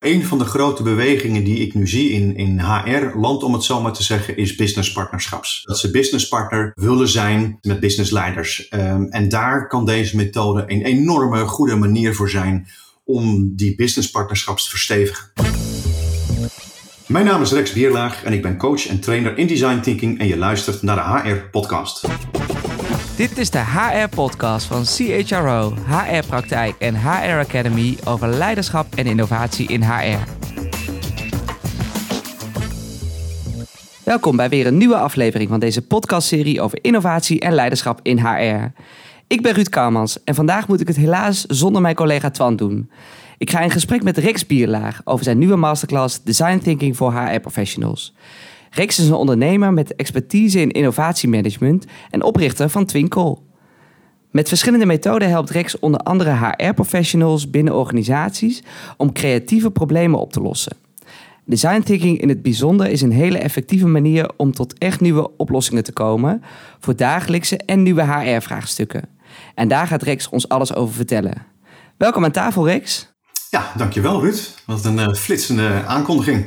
Een van de grote bewegingen die ik nu zie in, in HR-land, om het zo maar te zeggen, is businesspartnerschaps. Dat ze businesspartner willen zijn met businessleiders. Um, en daar kan deze methode een enorme goede manier voor zijn om die businesspartnerschaps te verstevigen. Mijn naam is Rex Bierlaag en ik ben coach en trainer in design thinking en je luistert naar de HR-podcast. Dit is de HR-podcast van CHRO, HR-praktijk en HR Academy over leiderschap en innovatie in HR. Welkom bij weer een nieuwe aflevering van deze podcastserie over innovatie en leiderschap in HR. Ik ben Ruud Kouwmans en vandaag moet ik het helaas zonder mijn collega Twan doen. Ik ga in gesprek met Rex Bierlaag over zijn nieuwe masterclass Design Thinking voor HR Professionals. Rex is een ondernemer met expertise in innovatiemanagement en oprichter van Twinkel. Met verschillende methoden helpt Rex onder andere HR-professionals binnen organisaties om creatieve problemen op te lossen. Design thinking in het bijzonder is een hele effectieve manier om tot echt nieuwe oplossingen te komen voor dagelijkse en nieuwe HR-vraagstukken. En daar gaat Rex ons alles over vertellen. Welkom aan tafel, Rex. Ja, dankjewel Ruud. Wat een uh, flitsende aankondiging.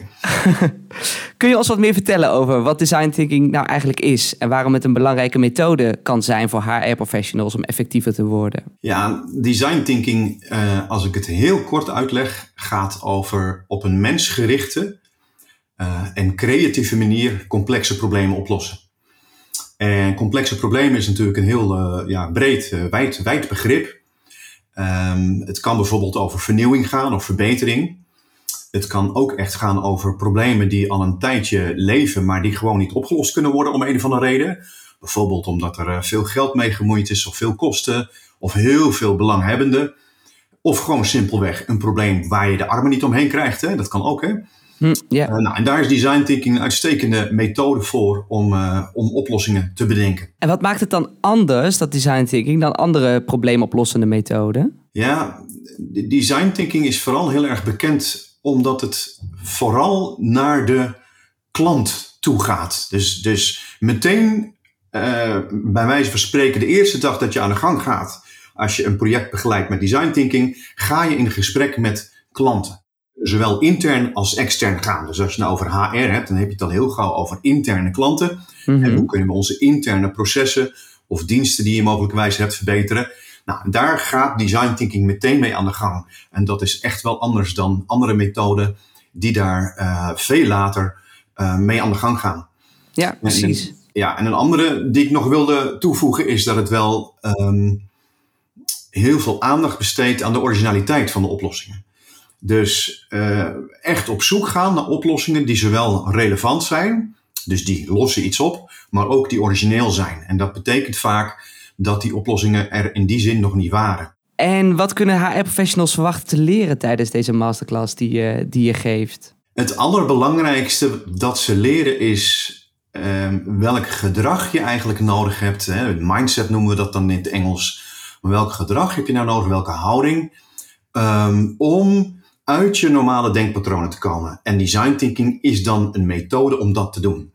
Kun je ons wat meer vertellen over wat design thinking nou eigenlijk is en waarom het een belangrijke methode kan zijn voor HR-professionals om effectiever te worden? Ja, design thinking, uh, als ik het heel kort uitleg, gaat over op een mensgerichte uh, en creatieve manier complexe problemen oplossen. En complexe problemen is natuurlijk een heel ja, breed, wijd, wijd begrip. Um, het kan bijvoorbeeld over vernieuwing gaan of verbetering. Het kan ook echt gaan over problemen die al een tijdje leven, maar die gewoon niet opgelost kunnen worden om een of andere reden. Bijvoorbeeld omdat er eh, veel geld mee gemoeid is, of veel kosten, of heel veel belanghebbenden. Of gewoon simpelweg een probleem waar je de armen niet omheen krijgt. Hè? Dat kan ook, hè? Hm, yeah. uh, nou, en daar is design thinking een uitstekende methode voor om, uh, om oplossingen te bedenken. En wat maakt het dan anders, dat design thinking, dan andere probleemoplossende methoden? Ja, design thinking is vooral heel erg bekend omdat het vooral naar de klant toe gaat. Dus, dus meteen, uh, bij wijze van spreken, de eerste dag dat je aan de gang gaat, als je een project begeleidt met design thinking, ga je in gesprek met klanten zowel intern als extern gaan. Dus als je nou over HR hebt, dan heb je het dan heel gauw over interne klanten. En hoe kunnen we onze interne processen of diensten die je mogelijkwijs hebt verbeteren. Nou, daar gaat design thinking meteen mee aan de gang. En dat is echt wel anders dan andere methoden die daar uh, veel later uh, mee aan de gang gaan. Ja, precies. En, ja, en een andere die ik nog wilde toevoegen is dat het wel um, heel veel aandacht besteedt aan de originaliteit van de oplossingen. Dus uh, echt op zoek gaan naar oplossingen die zowel relevant zijn, dus die lossen iets op, maar ook die origineel zijn. En dat betekent vaak dat die oplossingen er in die zin nog niet waren. En wat kunnen HR-professionals verwachten te leren tijdens deze masterclass die je, die je geeft? Het allerbelangrijkste dat ze leren is um, welk gedrag je eigenlijk nodig hebt. Hè. Mindset noemen we dat dan in het Engels. Maar welk gedrag heb je nou nodig, welke houding, um, om uit je normale denkpatronen te komen. En design thinking is dan een methode om dat te doen.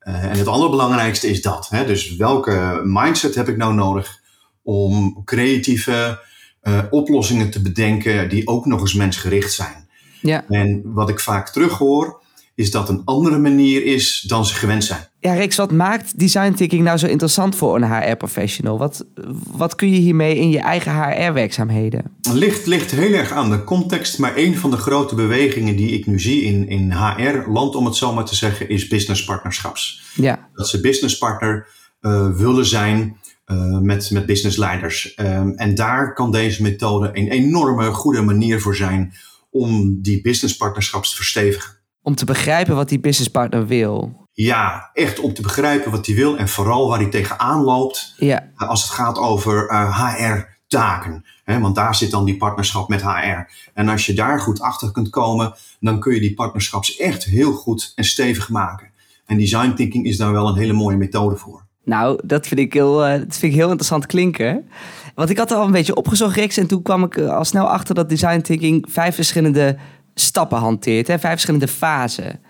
Uh, en het allerbelangrijkste is dat. Hè? Dus welke mindset heb ik nou nodig om creatieve uh, oplossingen te bedenken die ook nog eens mensgericht zijn. Ja. En wat ik vaak terughoor, is dat een andere manier is dan ze gewend zijn. Ja, Rex, wat maakt design thinking nou zo interessant voor een HR-professional? Wat, wat kun je hiermee in je eigen HR-werkzaamheden? Ligt, ligt heel erg aan de context, maar een van de grote bewegingen die ik nu zie in, in HR-land, om het zo maar te zeggen, is businesspartnerschaps. Ja. Dat ze businesspartner uh, willen zijn uh, met, met businessleiders. Um, en daar kan deze methode een enorme goede manier voor zijn om die businesspartnerschaps te verstevigen. Om te begrijpen wat die businesspartner wil. Ja, echt om te begrijpen wat hij wil en vooral waar hij tegenaan loopt ja. Eh, als het gaat over uh, HR-taken. Want daar zit dan die partnerschap met HR. En als je daar goed achter kunt komen, dan kun je die partnerschaps echt heel goed en stevig maken. En design thinking is daar wel een hele mooie methode voor. Nou, dat vind ik heel, uh, dat vind ik heel interessant klinken. Want ik had al een beetje opgezocht, Rex, en toen kwam ik al snel achter dat design thinking vijf verschillende stappen hanteert, hè? vijf verschillende fasen.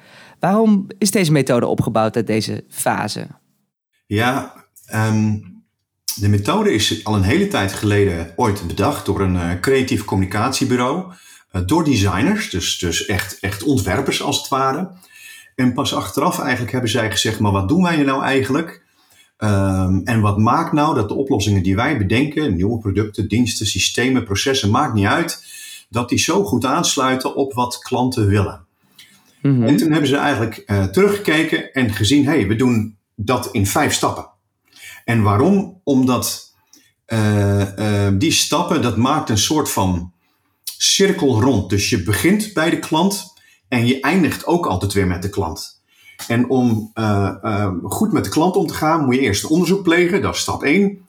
Waarom is deze methode opgebouwd uit deze fase? Ja, um, de methode is al een hele tijd geleden ooit bedacht door een uh, creatief communicatiebureau. door designers, dus, dus echt, echt ontwerpers als het ware. En pas achteraf eigenlijk hebben zij gezegd, maar wat doen wij nou eigenlijk? Ehm, en wat maakt nou dat de oplossingen die wij bedenken, nieuwe producten, diensten, systemen, processen, maakt niet uit, dat die zo goed aansluiten op wat klanten willen. Mhm. En toen hebben ze eigenlijk uh, teruggekeken en gezien, hé, hey, we doen dat in vijf stappen. En waarom? Omdat uh, uh, die stappen, dat maakt een soort van cirkel rond. Dus je begint bij de klant en je eindigt ook altijd weer met de klant. En om uh, goed met de klant om te gaan, moet je eerst een onderzoek plegen. Dat is stap 1.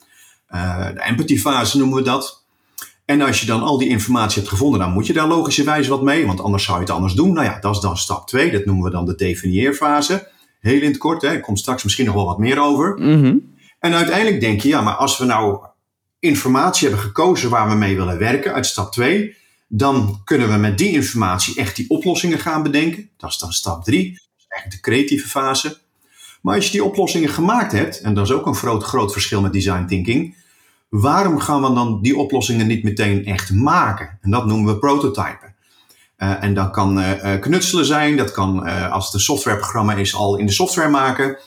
de empathy fase noemen we dat. En als je dan al die informatie hebt gevonden, dan moet je daar logischerwijs wat mee, want anders zou je het anders doen. Nou ja, dat is dan stap 2. Dat noemen we dan de definieerfase. Heel in het kort, hè. ik kom straks misschien nog wel wat meer over. Mhm. En uiteindelijk denk je, ja, maar als we nou informatie hebben gekozen waar we mee willen werken uit stap 2, dan kunnen we met die informatie echt die oplossingen gaan bedenken. Dat is dan stap 3, dat is eigenlijk de creatieve fase. Maar als je die oplossingen gemaakt hebt, en dat is ook een groot, groot verschil met design thinking, waarom gaan we dan die oplossingen niet meteen echt maken? En dat noemen we prototypen. Uh, en dat kan uh, knutselen zijn, dat kan als het een softwareprogramma is al in de software maken.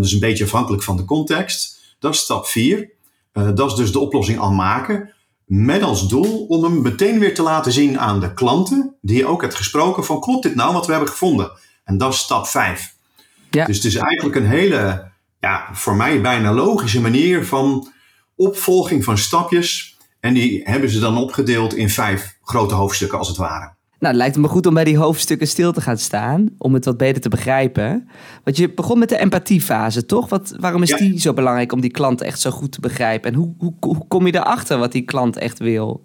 is een beetje afhankelijk van de context. Dat is stap 4. dat is dus de oplossing al maken. Met als doel om hem meteen weer te laten zien aan de klanten, die je ook hebt gesproken, van klopt dit nou wat we hebben gevonden? En dat is stap 5. Ja. Dus het is eigenlijk een hele, ja, voor mij bijna logische manier van opvolging van stapjes. En die hebben ze dan opgedeeld in vijf grote hoofdstukken als het ware. Nou, het lijkt me goed om bij die hoofdstukken stil te gaan staan, om het wat beter te begrijpen. Want je begon met de empathiefase, toch? Wat, waarom is die zo belangrijk om die klant echt zo goed te begrijpen? En hoe, hoe, hoe kom je erachter wat die klant echt wil?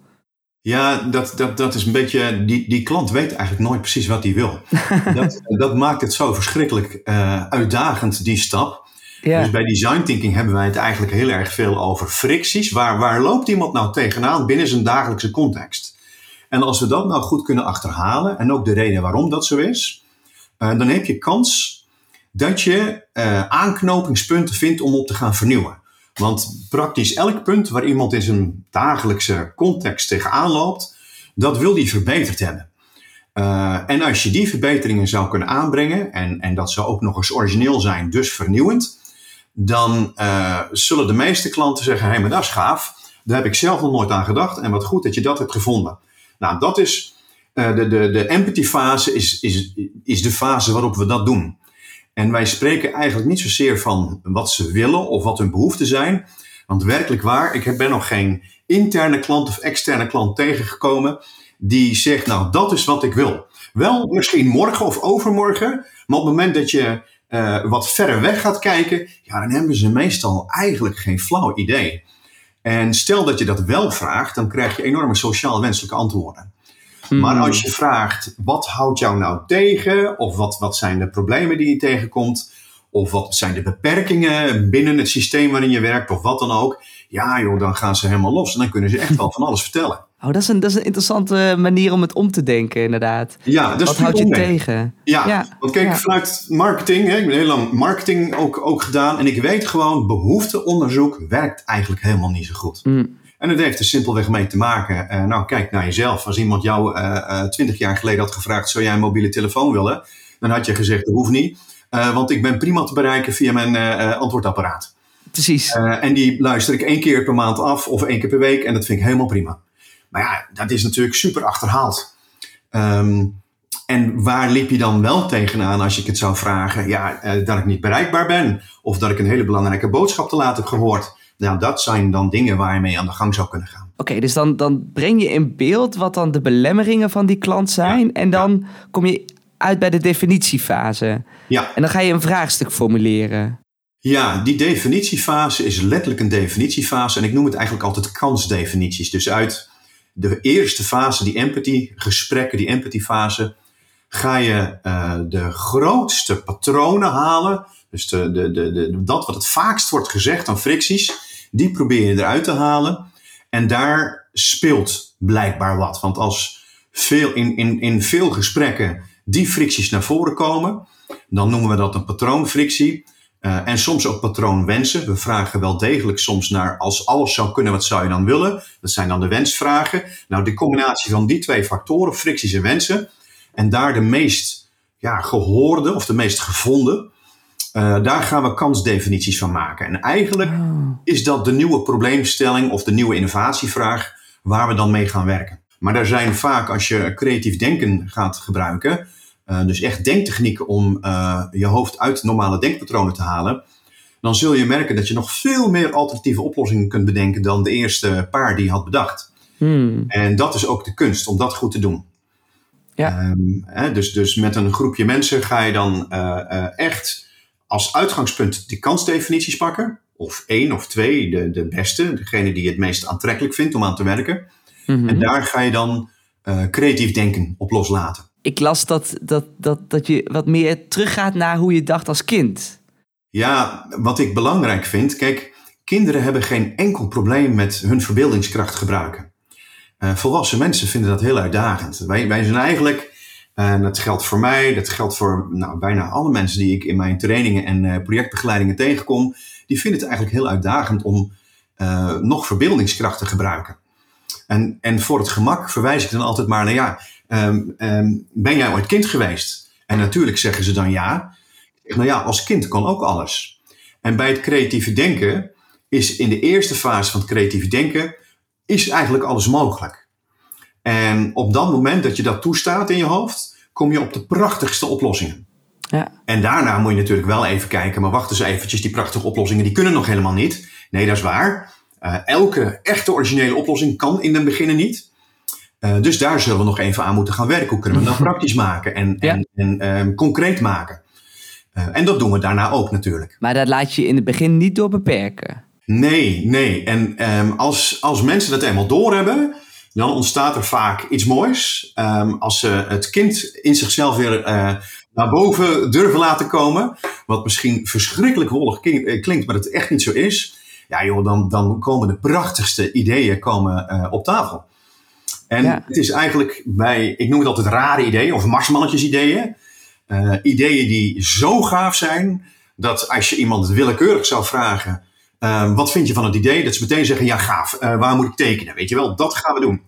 Ja, dat, dat, dat is een beetje. Die, die klant weet eigenlijk nooit precies wat hij wil. dat, dat maakt het zo verschrikkelijk uh, uitdagend, die stap. Ja. Dus bij design thinking hebben wij het eigenlijk heel erg veel over fricties. Waar, waar loopt iemand nou tegenaan binnen zijn dagelijkse context? En als we dat nou goed kunnen achterhalen, en ook de reden waarom dat zo is, uh, dan heb je kans dat je uh, aanknopingspunten vindt om op te gaan vernieuwen. Want praktisch elk punt waar iemand in zijn dagelijkse context tegenaan loopt, dat wil die verbeterd hebben. Uh, en als je die verbeteringen zou kunnen aanbrengen, en, en dat zou ook nog eens origineel zijn, dus vernieuwend, dan uh, zullen de meeste klanten zeggen: hé, hey, maar dat is gaaf. Daar heb ik zelf nog nooit aan gedacht. En wat goed dat je dat hebt gevonden. Nou, dat is uh, de, de, de empathy fase, is, is, is de fase waarop we dat doen. En wij spreken eigenlijk niet zozeer van wat ze willen of wat hun behoeften zijn. Want werkelijk waar, ik ben nog geen interne klant of externe klant tegengekomen die zegt, nou dat is wat ik wil. Wel misschien morgen of overmorgen, maar op het moment dat je uh, wat verder weg gaat kijken, ja, dan hebben ze meestal eigenlijk geen flauw idee. En stel dat je dat wel vraagt, dan krijg je enorme sociaal wenselijke antwoorden. Maar hmm. als je vraagt, wat houdt jou nou tegen? Of wat, wat zijn de problemen die je tegenkomt? Of wat zijn de beperkingen binnen het systeem waarin je werkt? Of wat dan ook. Ja joh, dan gaan ze helemaal los. En dan kunnen ze echt wel van alles vertellen. Oh, dat is, een, dat is een interessante manier om het om te denken, inderdaad. Ja, Wat houd je tegen? Ja, ja, want kijk, vanuit marketing, hè, ik ben heel lang marketing ook, ook gedaan. En ik weet gewoon, behoefteonderzoek werkt eigenlijk helemaal niet zo goed. Mm. En het heeft er simpelweg mee te maken. Uh, nou, kijk naar jezelf. Als iemand jou uh, twintig jaar geleden had gevraagd: zou jij een mobiele telefoon willen? Dan had je gezegd: dat hoeft niet. Want ik ben prima te bereiken via mijn antwoordapparaat. Precies. en die luister ik één keer per maand af of één keer per week. En dat vind ik helemaal prima. Maar ja, dat is natuurlijk super achterhaald. Um, en waar liep je dan wel tegenaan als ik het zou vragen? Ja, dat ik niet bereikbaar ben. Of dat ik een hele belangrijke boodschap te laat heb gehoord. Nou, dat zijn dan dingen waar je mee aan de gang zou kunnen gaan. Oké, dus dan, dan breng je in beeld wat dan de belemmeringen van die klant zijn. en dan kom je uit bij de definitiefase. Ja. En dan ga je een vraagstuk formuleren. Ja, die definitiefase is letterlijk een definitiefase. En ik noem het eigenlijk altijd kansdefinities. Dus uit de eerste fase, die empathy gesprekken, die empathy fase, ga je uh, de grootste patronen halen. Dus de, de, de, de, dat wat het vaakst wordt gezegd aan fricties, die probeer je eruit te halen. En daar speelt blijkbaar wat. Want als veel, in, in, in veel gesprekken die fricties naar voren komen, dan noemen we dat een patroonfrictie. Uh, en soms ook patroonwensen. We vragen wel degelijk soms naar als alles zou kunnen, wat zou je dan willen? Dat zijn dan de wensvragen. Nou, de combinatie van die twee factoren, fricties en wensen, en daar de meest ja, gehoorde of de meest gevonden, uh, daar gaan we kansdefinities van maken. En eigenlijk oh. is dat de nieuwe probleemstelling of de nieuwe innovatievraag waar we dan mee gaan werken. Maar daar zijn vaak, als je creatief denken gaat gebruiken, uh, dus echt denktechnieken om uh, je hoofd uit normale denkpatronen te halen, dan zul je merken dat je nog veel meer alternatieve oplossingen kunt bedenken dan de eerste paar die je had bedacht. Hmm. En dat is ook de kunst, om dat goed te doen. Ja. Um, hè, dus, dus met een groepje mensen ga je dan uh, echt als uitgangspunt die kansdefinities pakken. Of één of twee, de, de beste, degene die je het meest aantrekkelijk vindt om aan te werken. Mm-hmm. En daar ga je dan creatief denken op loslaten ik las dat, dat, dat, dat je wat meer teruggaat naar hoe je dacht als kind. Ja, wat ik belangrijk vind, kijk, kinderen hebben geen enkel probleem met hun verbeeldingskracht gebruiken. Uh, volwassen mensen vinden dat heel uitdagend. Wij, wij zijn eigenlijk, en dat geldt voor mij, dat geldt voor nou, bijna alle mensen die ik in mijn trainingen en uh, projectbegeleidingen tegenkom, die vinden het eigenlijk heel uitdagend om nog verbeeldingskracht te gebruiken. En, en voor het gemak verwijs ik dan altijd maar naar ja, um, um, ben jij ooit kind geweest? En natuurlijk zeggen ze dan ja. Nou ja, als kind kan ook alles. En bij het creatieve denken is in de eerste fase van het creatieve denken is eigenlijk alles mogelijk. En op dat moment dat je dat toestaat in je hoofd, kom je op de prachtigste oplossingen. Ja. En daarna moet je natuurlijk wel even kijken, maar wacht eens eventjes, die prachtige oplossingen die kunnen nog helemaal niet. Nee, dat is waar. Uh, elke echte originele oplossing kan in den beginnen niet. Uh, dus daar zullen we nog even aan moeten gaan werken. Hoe kunnen we dat praktisch maken en, ja. en, en um, concreet maken? Uh, en dat doen we daarna ook natuurlijk. Maar dat laat je in het begin niet door beperken. Nee, nee. En um, als, als mensen dat eenmaal doorhebben, dan ontstaat er vaak iets moois. Um, als ze het kind in zichzelf weer naar boven durven laten komen, wat misschien verschrikkelijk wollig klinkt, maar het echt niet zo is. Ja, joh, dan, dan komen de prachtigste ideeën komen, uh, op tafel. En het is eigenlijk bij, ik noem het altijd rare ideeën of marsmannetjes ideeën. Uh, ideeën die zo gaaf zijn dat als je iemand willekeurig zou vragen: uh, wat vind je van het idee? Dat ze meteen zeggen: ja, gaaf, uh, waar moet ik tekenen? Weet je wel, dat gaan we doen.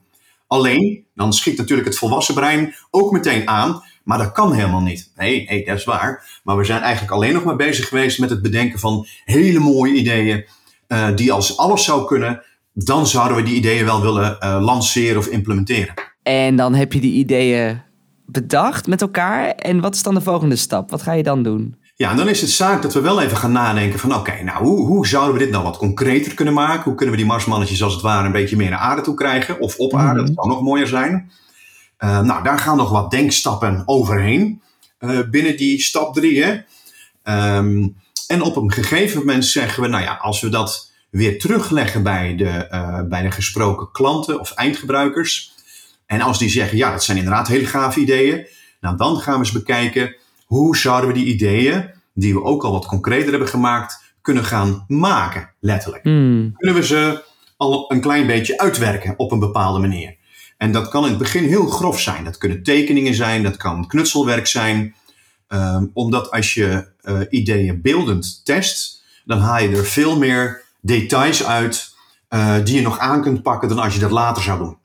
Alleen, dan schiet natuurlijk het volwassen brein ook meteen aan, maar dat kan helemaal niet. Nee, nee, dat is waar. Maar we zijn eigenlijk alleen nog maar bezig geweest met het bedenken van hele mooie ideeën, die als alles zou kunnen, dan zouden we die ideeën wel willen uh, lanceren of implementeren. En dan heb je die ideeën bedacht met elkaar. En wat is dan de volgende stap? Wat ga je dan doen? Ja, en dan is het zaak dat we wel even gaan nadenken van oké, nou hoe, hoe zouden we dit nou wat concreter kunnen maken? Hoe kunnen we die marsmannetjes als het ware een beetje meer naar aarde toe krijgen? Of op aarde, mm dat zou nog mooier zijn. Uh, nou, daar gaan nog wat denkstappen overheen uh, binnen die stap drie. Hè? Um, en op een gegeven moment zeggen we, nou ja, als we dat weer terugleggen bij de, uh, bij de gesproken klanten of eindgebruikers. En als die zeggen, ja, dat zijn inderdaad hele gave ideeën, nou dan gaan we eens bekijken hoe zouden we die ideeën, die we ook al wat concreter hebben gemaakt, kunnen gaan maken, letterlijk. Mm. Kunnen we ze al een klein beetje uitwerken op een bepaalde manier. En dat kan in het begin heel grof zijn. Dat kunnen tekeningen zijn, dat kan knutselwerk zijn. Um, omdat als je uh, ideeën beeldend test, dan haal je er veel meer details uit uh, die je nog aan kunt pakken dan als je dat later zou doen.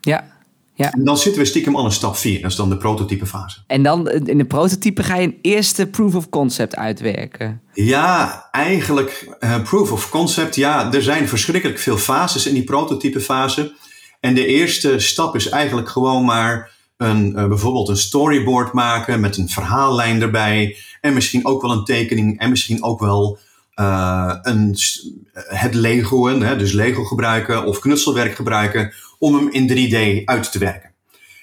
Ja. Ja. En dan zitten we stiekem al in stap 4. Dat is dan de prototype fase. En dan in de prototype ga je een eerste proof of concept uitwerken. Ja, eigenlijk uh, proof of concept. Ja, er zijn verschrikkelijk veel fases in die prototype fase. En de eerste stap is eigenlijk gewoon maar een, uh, bijvoorbeeld een storyboard maken met een verhaallijn erbij. En misschien ook wel een tekening en misschien ook wel uh, een, het Legoen, hè, dus Lego gebruiken of knutselwerk gebruiken om hem in 3D uit te werken.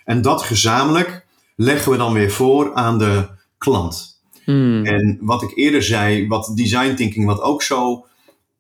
En dat gezamenlijk leggen we dan weer voor aan de klant. Hmm. En wat ik eerder zei, wat design thinking wat ook zo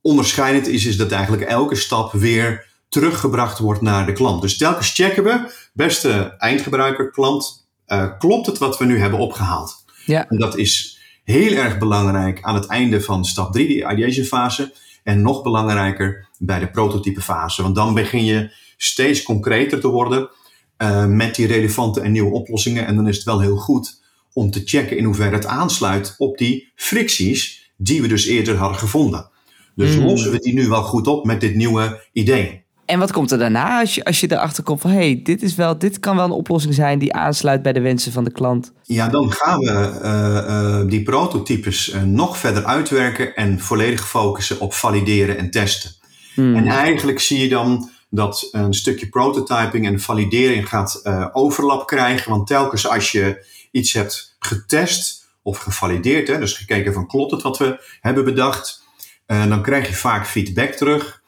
onderscheidend is, is dat eigenlijk elke stap weer teruggebracht wordt naar de klant. Dus telkens checken we, beste eindgebruiker, klant, uh, klopt het wat we nu hebben opgehaald? Ja. En dat is heel erg belangrijk aan het einde van stap 3, die ideation fase. En nog belangrijker bij de prototype fase. Want dan begin je steeds concreter te worden uh, met die relevante en nieuwe oplossingen. En dan is het wel heel goed om te checken in hoeverre het aansluit op die fricties die we dus eerder hadden gevonden. Dus Hmm. lossen we die nu wel goed op met dit nieuwe idee. En wat komt er daarna als je, als je erachter komt van... hé, hey, dit, is wel, dit kan wel een oplossing zijn die aansluit bij de wensen van de klant? Ja, dan gaan we eh, eh, die prototypes eh, nog verder uitwerken en volledig focussen op valideren en testen. Hmm. En eigenlijk zie je dan dat een stukje prototyping en validering gaat overlap krijgen. Want telkens als je iets hebt getest of gevalideerd, hè, dus gekeken van klopt het wat we hebben bedacht, dan krijg je vaak feedback terug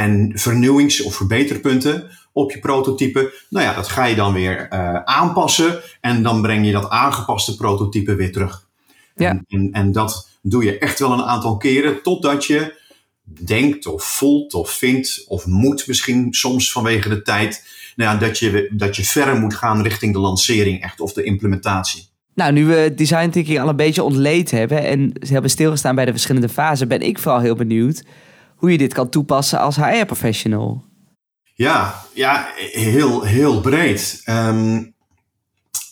en vernieuwings- of verbeterpunten op je prototype. Nou ja, dat ga je dan weer eh, aanpassen en dan breng je dat aangepaste prototype weer terug. Ja. En, en, en dat doe je echt wel een aantal keren totdat je denkt of voelt of vindt of moet misschien soms vanwege de tijd, nou ja, dat, je, dat je verder moet gaan richting de lancering echt of de implementatie. Nou, nu we design thinking al een beetje ontleed hebben... en ze hebben stilgestaan bij de verschillende fasen... ben ik vooral heel benieuwd hoe je dit kan toepassen als HR-professional. Ja, ja heel, heel breed. Ehm,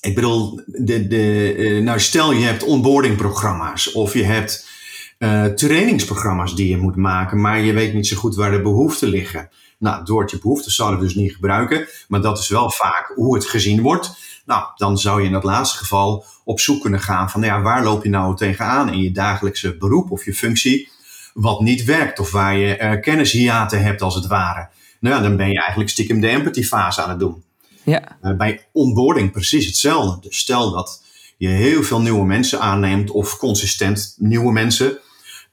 ik bedoel, de, de, eh, nou stel je hebt onboardingprogramma's of je hebt eh, trainingsprogramma's die je moet maken, maar je weet niet zo goed waar de behoeften liggen. Nou, door je behoeften zouden we dus niet gebruiken, maar dat is wel vaak hoe het gezien wordt. Nou, dan zou je in dat laatste geval op zoek kunnen gaan van, nou ja, waar loop je nou tegenaan in je dagelijkse beroep of je functie, wat niet werkt of waar je uh, kennishiaten hebt als het ware. Nou ja, dan ben je eigenlijk stiekem de empathy fase aan het doen. Ja. Uh, bij onboarding precies hetzelfde. Dus stel dat je heel veel nieuwe mensen aanneemt of consistent nieuwe mensen,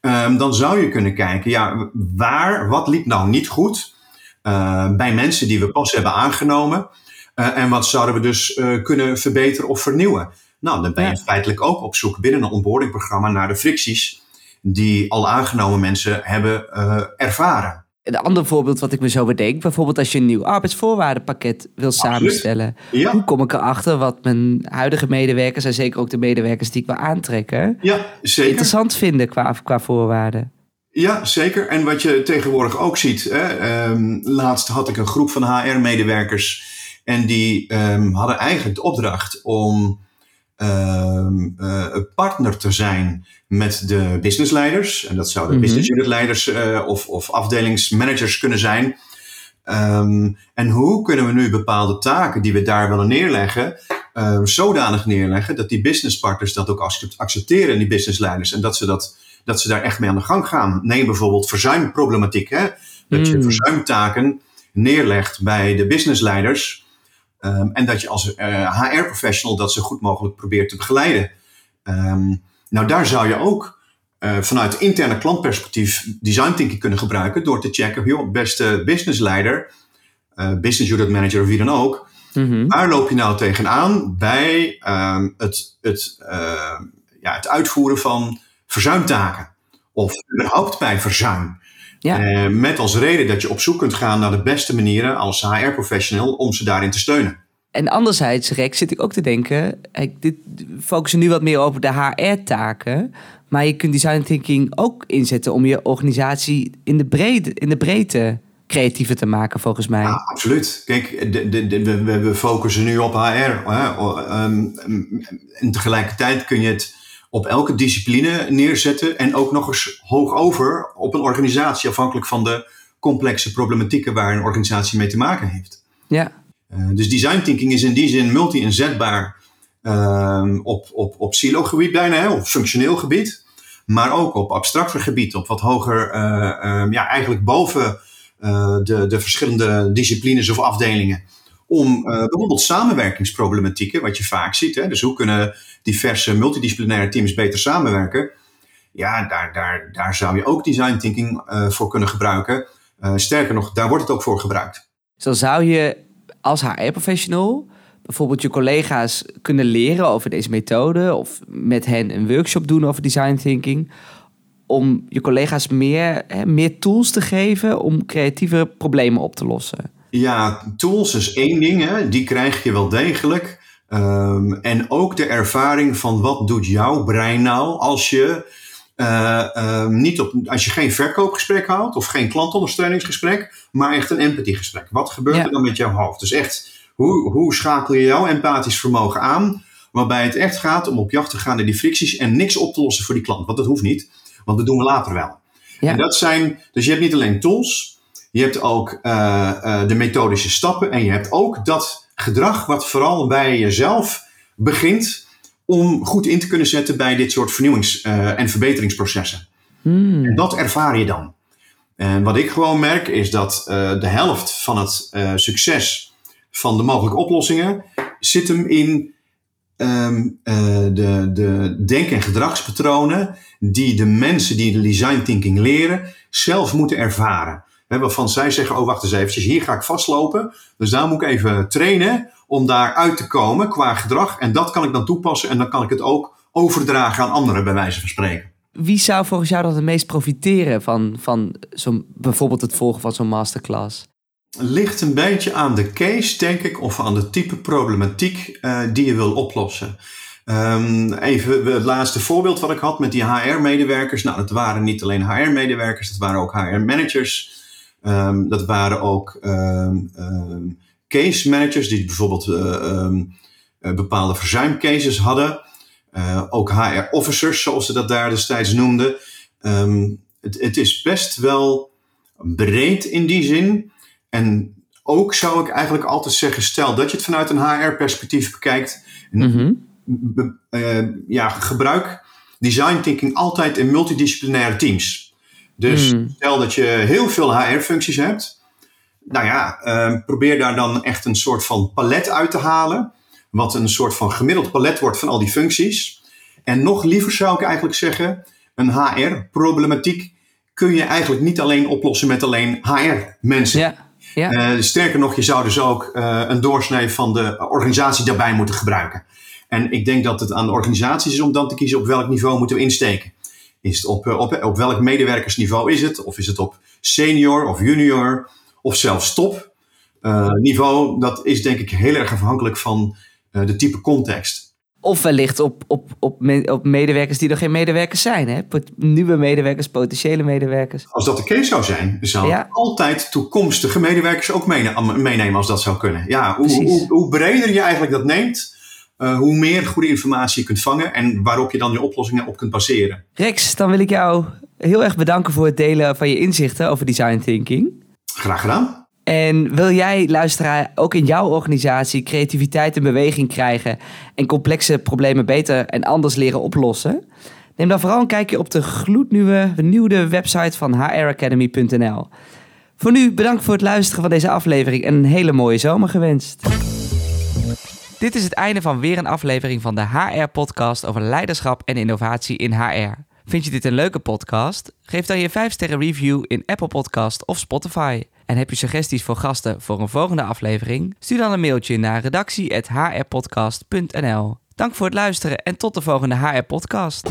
um, dan zou je kunnen kijken, ja, waar, wat liep nou niet goed uh, bij mensen die we pas hebben aangenomen uh, en wat zouden we dus kunnen verbeteren of vernieuwen. Nou, dan ben je ja. feitelijk ook op zoek binnen een onboardingprogramma naar de fricties die al aangenomen mensen hebben ervaren. Een ander voorbeeld wat ik me zo bedenk, bijvoorbeeld als je een nieuw arbeidsvoorwaardenpakket wil samenstellen. Ja. Hoe kom ik erachter wat mijn huidige medewerkers en zeker ook de medewerkers die ik wil aantrekken, ja, zeker. interessant vinden qua, qua voorwaarden? Ja, zeker. En wat je tegenwoordig ook ziet, hè, um, laatst had ik een groep van HR-medewerkers en die um, hadden eigenlijk de opdracht om um, uh, partner te zijn met de businessleiders. En dat zouden mm -hmm. business unitleiders uh, of, of afdelingsmanagers kunnen zijn. Um, en hoe kunnen we nu bepaalde taken die we daar willen neerleggen, uh, zodanig neerleggen dat die businesspartners dat ook accepteren, die businessleiders, en dat ze, dat, dat ze daar echt mee aan de gang gaan. Neem bijvoorbeeld verzuimproblematiek, hè? dat mm. je verzuimtaken neerlegt bij de businessleiders. Um, en dat je als uh, HR-professional dat zo goed mogelijk probeert te begeleiden. Um, nou, daar zou je ook uh, vanuit interne klantperspectief design thinking kunnen gebruiken door te checken, joh, beste businessleider, uh, business unit manager of wie dan ook, mm -hmm. waar loop je nou tegenaan bij um, het, het, ja, het uitvoeren van verzuimtaken of überhaupt bij verzuim. Ja. Uh, met als reden dat je op zoek kunt gaan naar de beste manieren als HR-professional om ze daarin te steunen. En anderzijds, Rex, zit ik ook te denken, ik, dit focussen nu wat meer over de HR-taken, maar je kunt design thinking ook inzetten om je organisatie in de breedte, in de breedte creatiever te maken, volgens mij. Ja, absoluut. Kijk, de, de, de, we, we focussen nu op HR. Hè? Um, en tegelijkertijd kun je het op elke discipline neerzetten en ook nog eens hoog over op een organisatie, afhankelijk van de complexe problematieken waar een organisatie mee te maken heeft. Ja. Uh, dus design thinking is in die zin multi-inzetbaar uh, op, op, op silo-gebied bijna, hè, op functioneel gebied, maar ook op abstracter gebied, op wat hoger, uh, ja, eigenlijk boven uh, de, de verschillende disciplines of afdelingen. Om bijvoorbeeld samenwerkingsproblematieken, wat je vaak ziet. Hè, dus hoe kunnen diverse multidisciplinaire teams beter samenwerken? Ja, daar, daar, daar zou je ook design thinking voor kunnen gebruiken. sterker nog, daar wordt het ook voor gebruikt. Zo zou je als HR-professional bijvoorbeeld je collega's kunnen leren over deze methode of met hen een workshop doen over design thinking om je collega's meer, meer tools te geven om creatieve problemen op te lossen. Ja, tools is één ding, hè. die krijg je wel degelijk. Um, en ook de ervaring van wat doet jouw brein nou als je, uh, um, niet op, als je geen verkoopgesprek houdt of geen klantondersteuningsgesprek, maar echt een empathiegesprek. Wat gebeurt ja. er dan met jouw hoofd? Dus echt, hoe, hoe schakel je jouw empathisch vermogen aan? Waarbij het echt gaat om op jacht te gaan naar die fricties en niks op te lossen voor die klant. Want dat hoeft niet. Want dat doen we later wel. Ja. En dat zijn, dus je hebt niet alleen tools, je hebt ook uh, uh, de methodische stappen en je hebt ook dat gedrag wat vooral bij jezelf begint om goed in te kunnen zetten bij dit soort vernieuwings- uh, en verbeteringsprocessen. Hmm. En dat ervaar je dan. En wat ik gewoon merk is dat de helft van het succes van de mogelijke oplossingen zit hem in um, de, de denk- en gedragspatronen die de mensen die de design thinking leren zelf moeten ervaren. He, waarvan zij zeggen, oh wacht eens eventjes, hier ga ik vastlopen. Dus daar moet ik even trainen om daar uit te komen qua gedrag. En dat kan ik dan toepassen en dan kan ik het ook overdragen aan anderen bij wijze van spreken. Wie zou volgens jou dan het meest profiteren van, van zo'n, bijvoorbeeld het volgen van zo'n masterclass? ligt een beetje aan de case, denk ik, of aan de type problematiek uh, die je wil oplossen. Um, even het laatste voorbeeld wat ik had met die HR-medewerkers. Nou, dat waren niet alleen HR-medewerkers, dat waren ook HR-managers. Um, dat waren ook um, case managers die bijvoorbeeld uh, bepaalde verzuimcases hadden. Uh, ook HR-officers, zoals ze dat daar destijds noemden. Het, het is best wel breed in die zin. En ook zou ik eigenlijk altijd zeggen, stel dat je het vanuit een HR-perspectief bekijkt. Be, uh, ja, gebruik design thinking altijd in multidisciplinaire teams. Dus Mm. stel dat je heel veel HR-functies hebt. Nou ja, uh, probeer daar dan echt een soort van palet uit te halen. Wat een soort van gemiddeld palet wordt van al die functies. En nog liever zou ik eigenlijk zeggen, een HR-problematiek kun je eigenlijk niet alleen oplossen met alleen HR-mensen. Ja. Ja. Uh, sterker nog, je zou dus ook uh, een doorsnee van de organisatie daarbij moeten gebruiken. En ik denk dat het aan de organisaties is om dan te kiezen op welk niveau moeten we insteken. Is het op, op, op welk medewerkersniveau is het? Of is het op senior of junior of zelfs top uh, niveau? Dat is denk ik heel erg afhankelijk van de type context. Of wellicht op, op, op, me, op medewerkers die nog geen medewerkers zijn. Hè? Nieuwe medewerkers, potentiële medewerkers. Als dat de case zou zijn, zou ja. ik altijd toekomstige medewerkers ook meenemen als dat zou kunnen. Ja, hoe, hoe, hoe breder je eigenlijk dat neemt, uh, hoe meer goede informatie je kunt vangen en waarop je dan je oplossingen op kunt baseren. Rex, dan wil ik jou heel erg bedanken voor het delen van je inzichten over design thinking. Graag gedaan. En wil jij, luisteraar, ook in jouw organisatie creativiteit in beweging krijgen en complexe problemen beter en anders leren oplossen? Neem dan vooral een kijkje op de gloednieuwe vernieuwde website van hracademy.nl. Voor nu bedankt voor het luisteren van deze aflevering en een hele mooie zomer gewenst. Dit is het einde van weer een aflevering van de HR-podcast over leiderschap en innovatie in HR. Vind je dit een leuke podcast? Geef dan je 5-sterren review in Apple Podcast of Spotify. En heb je suggesties voor gasten voor een volgende aflevering? Stuur dan een mailtje naar redactie.hrpodcast.nl. Dank voor het luisteren en tot de volgende HR-podcast.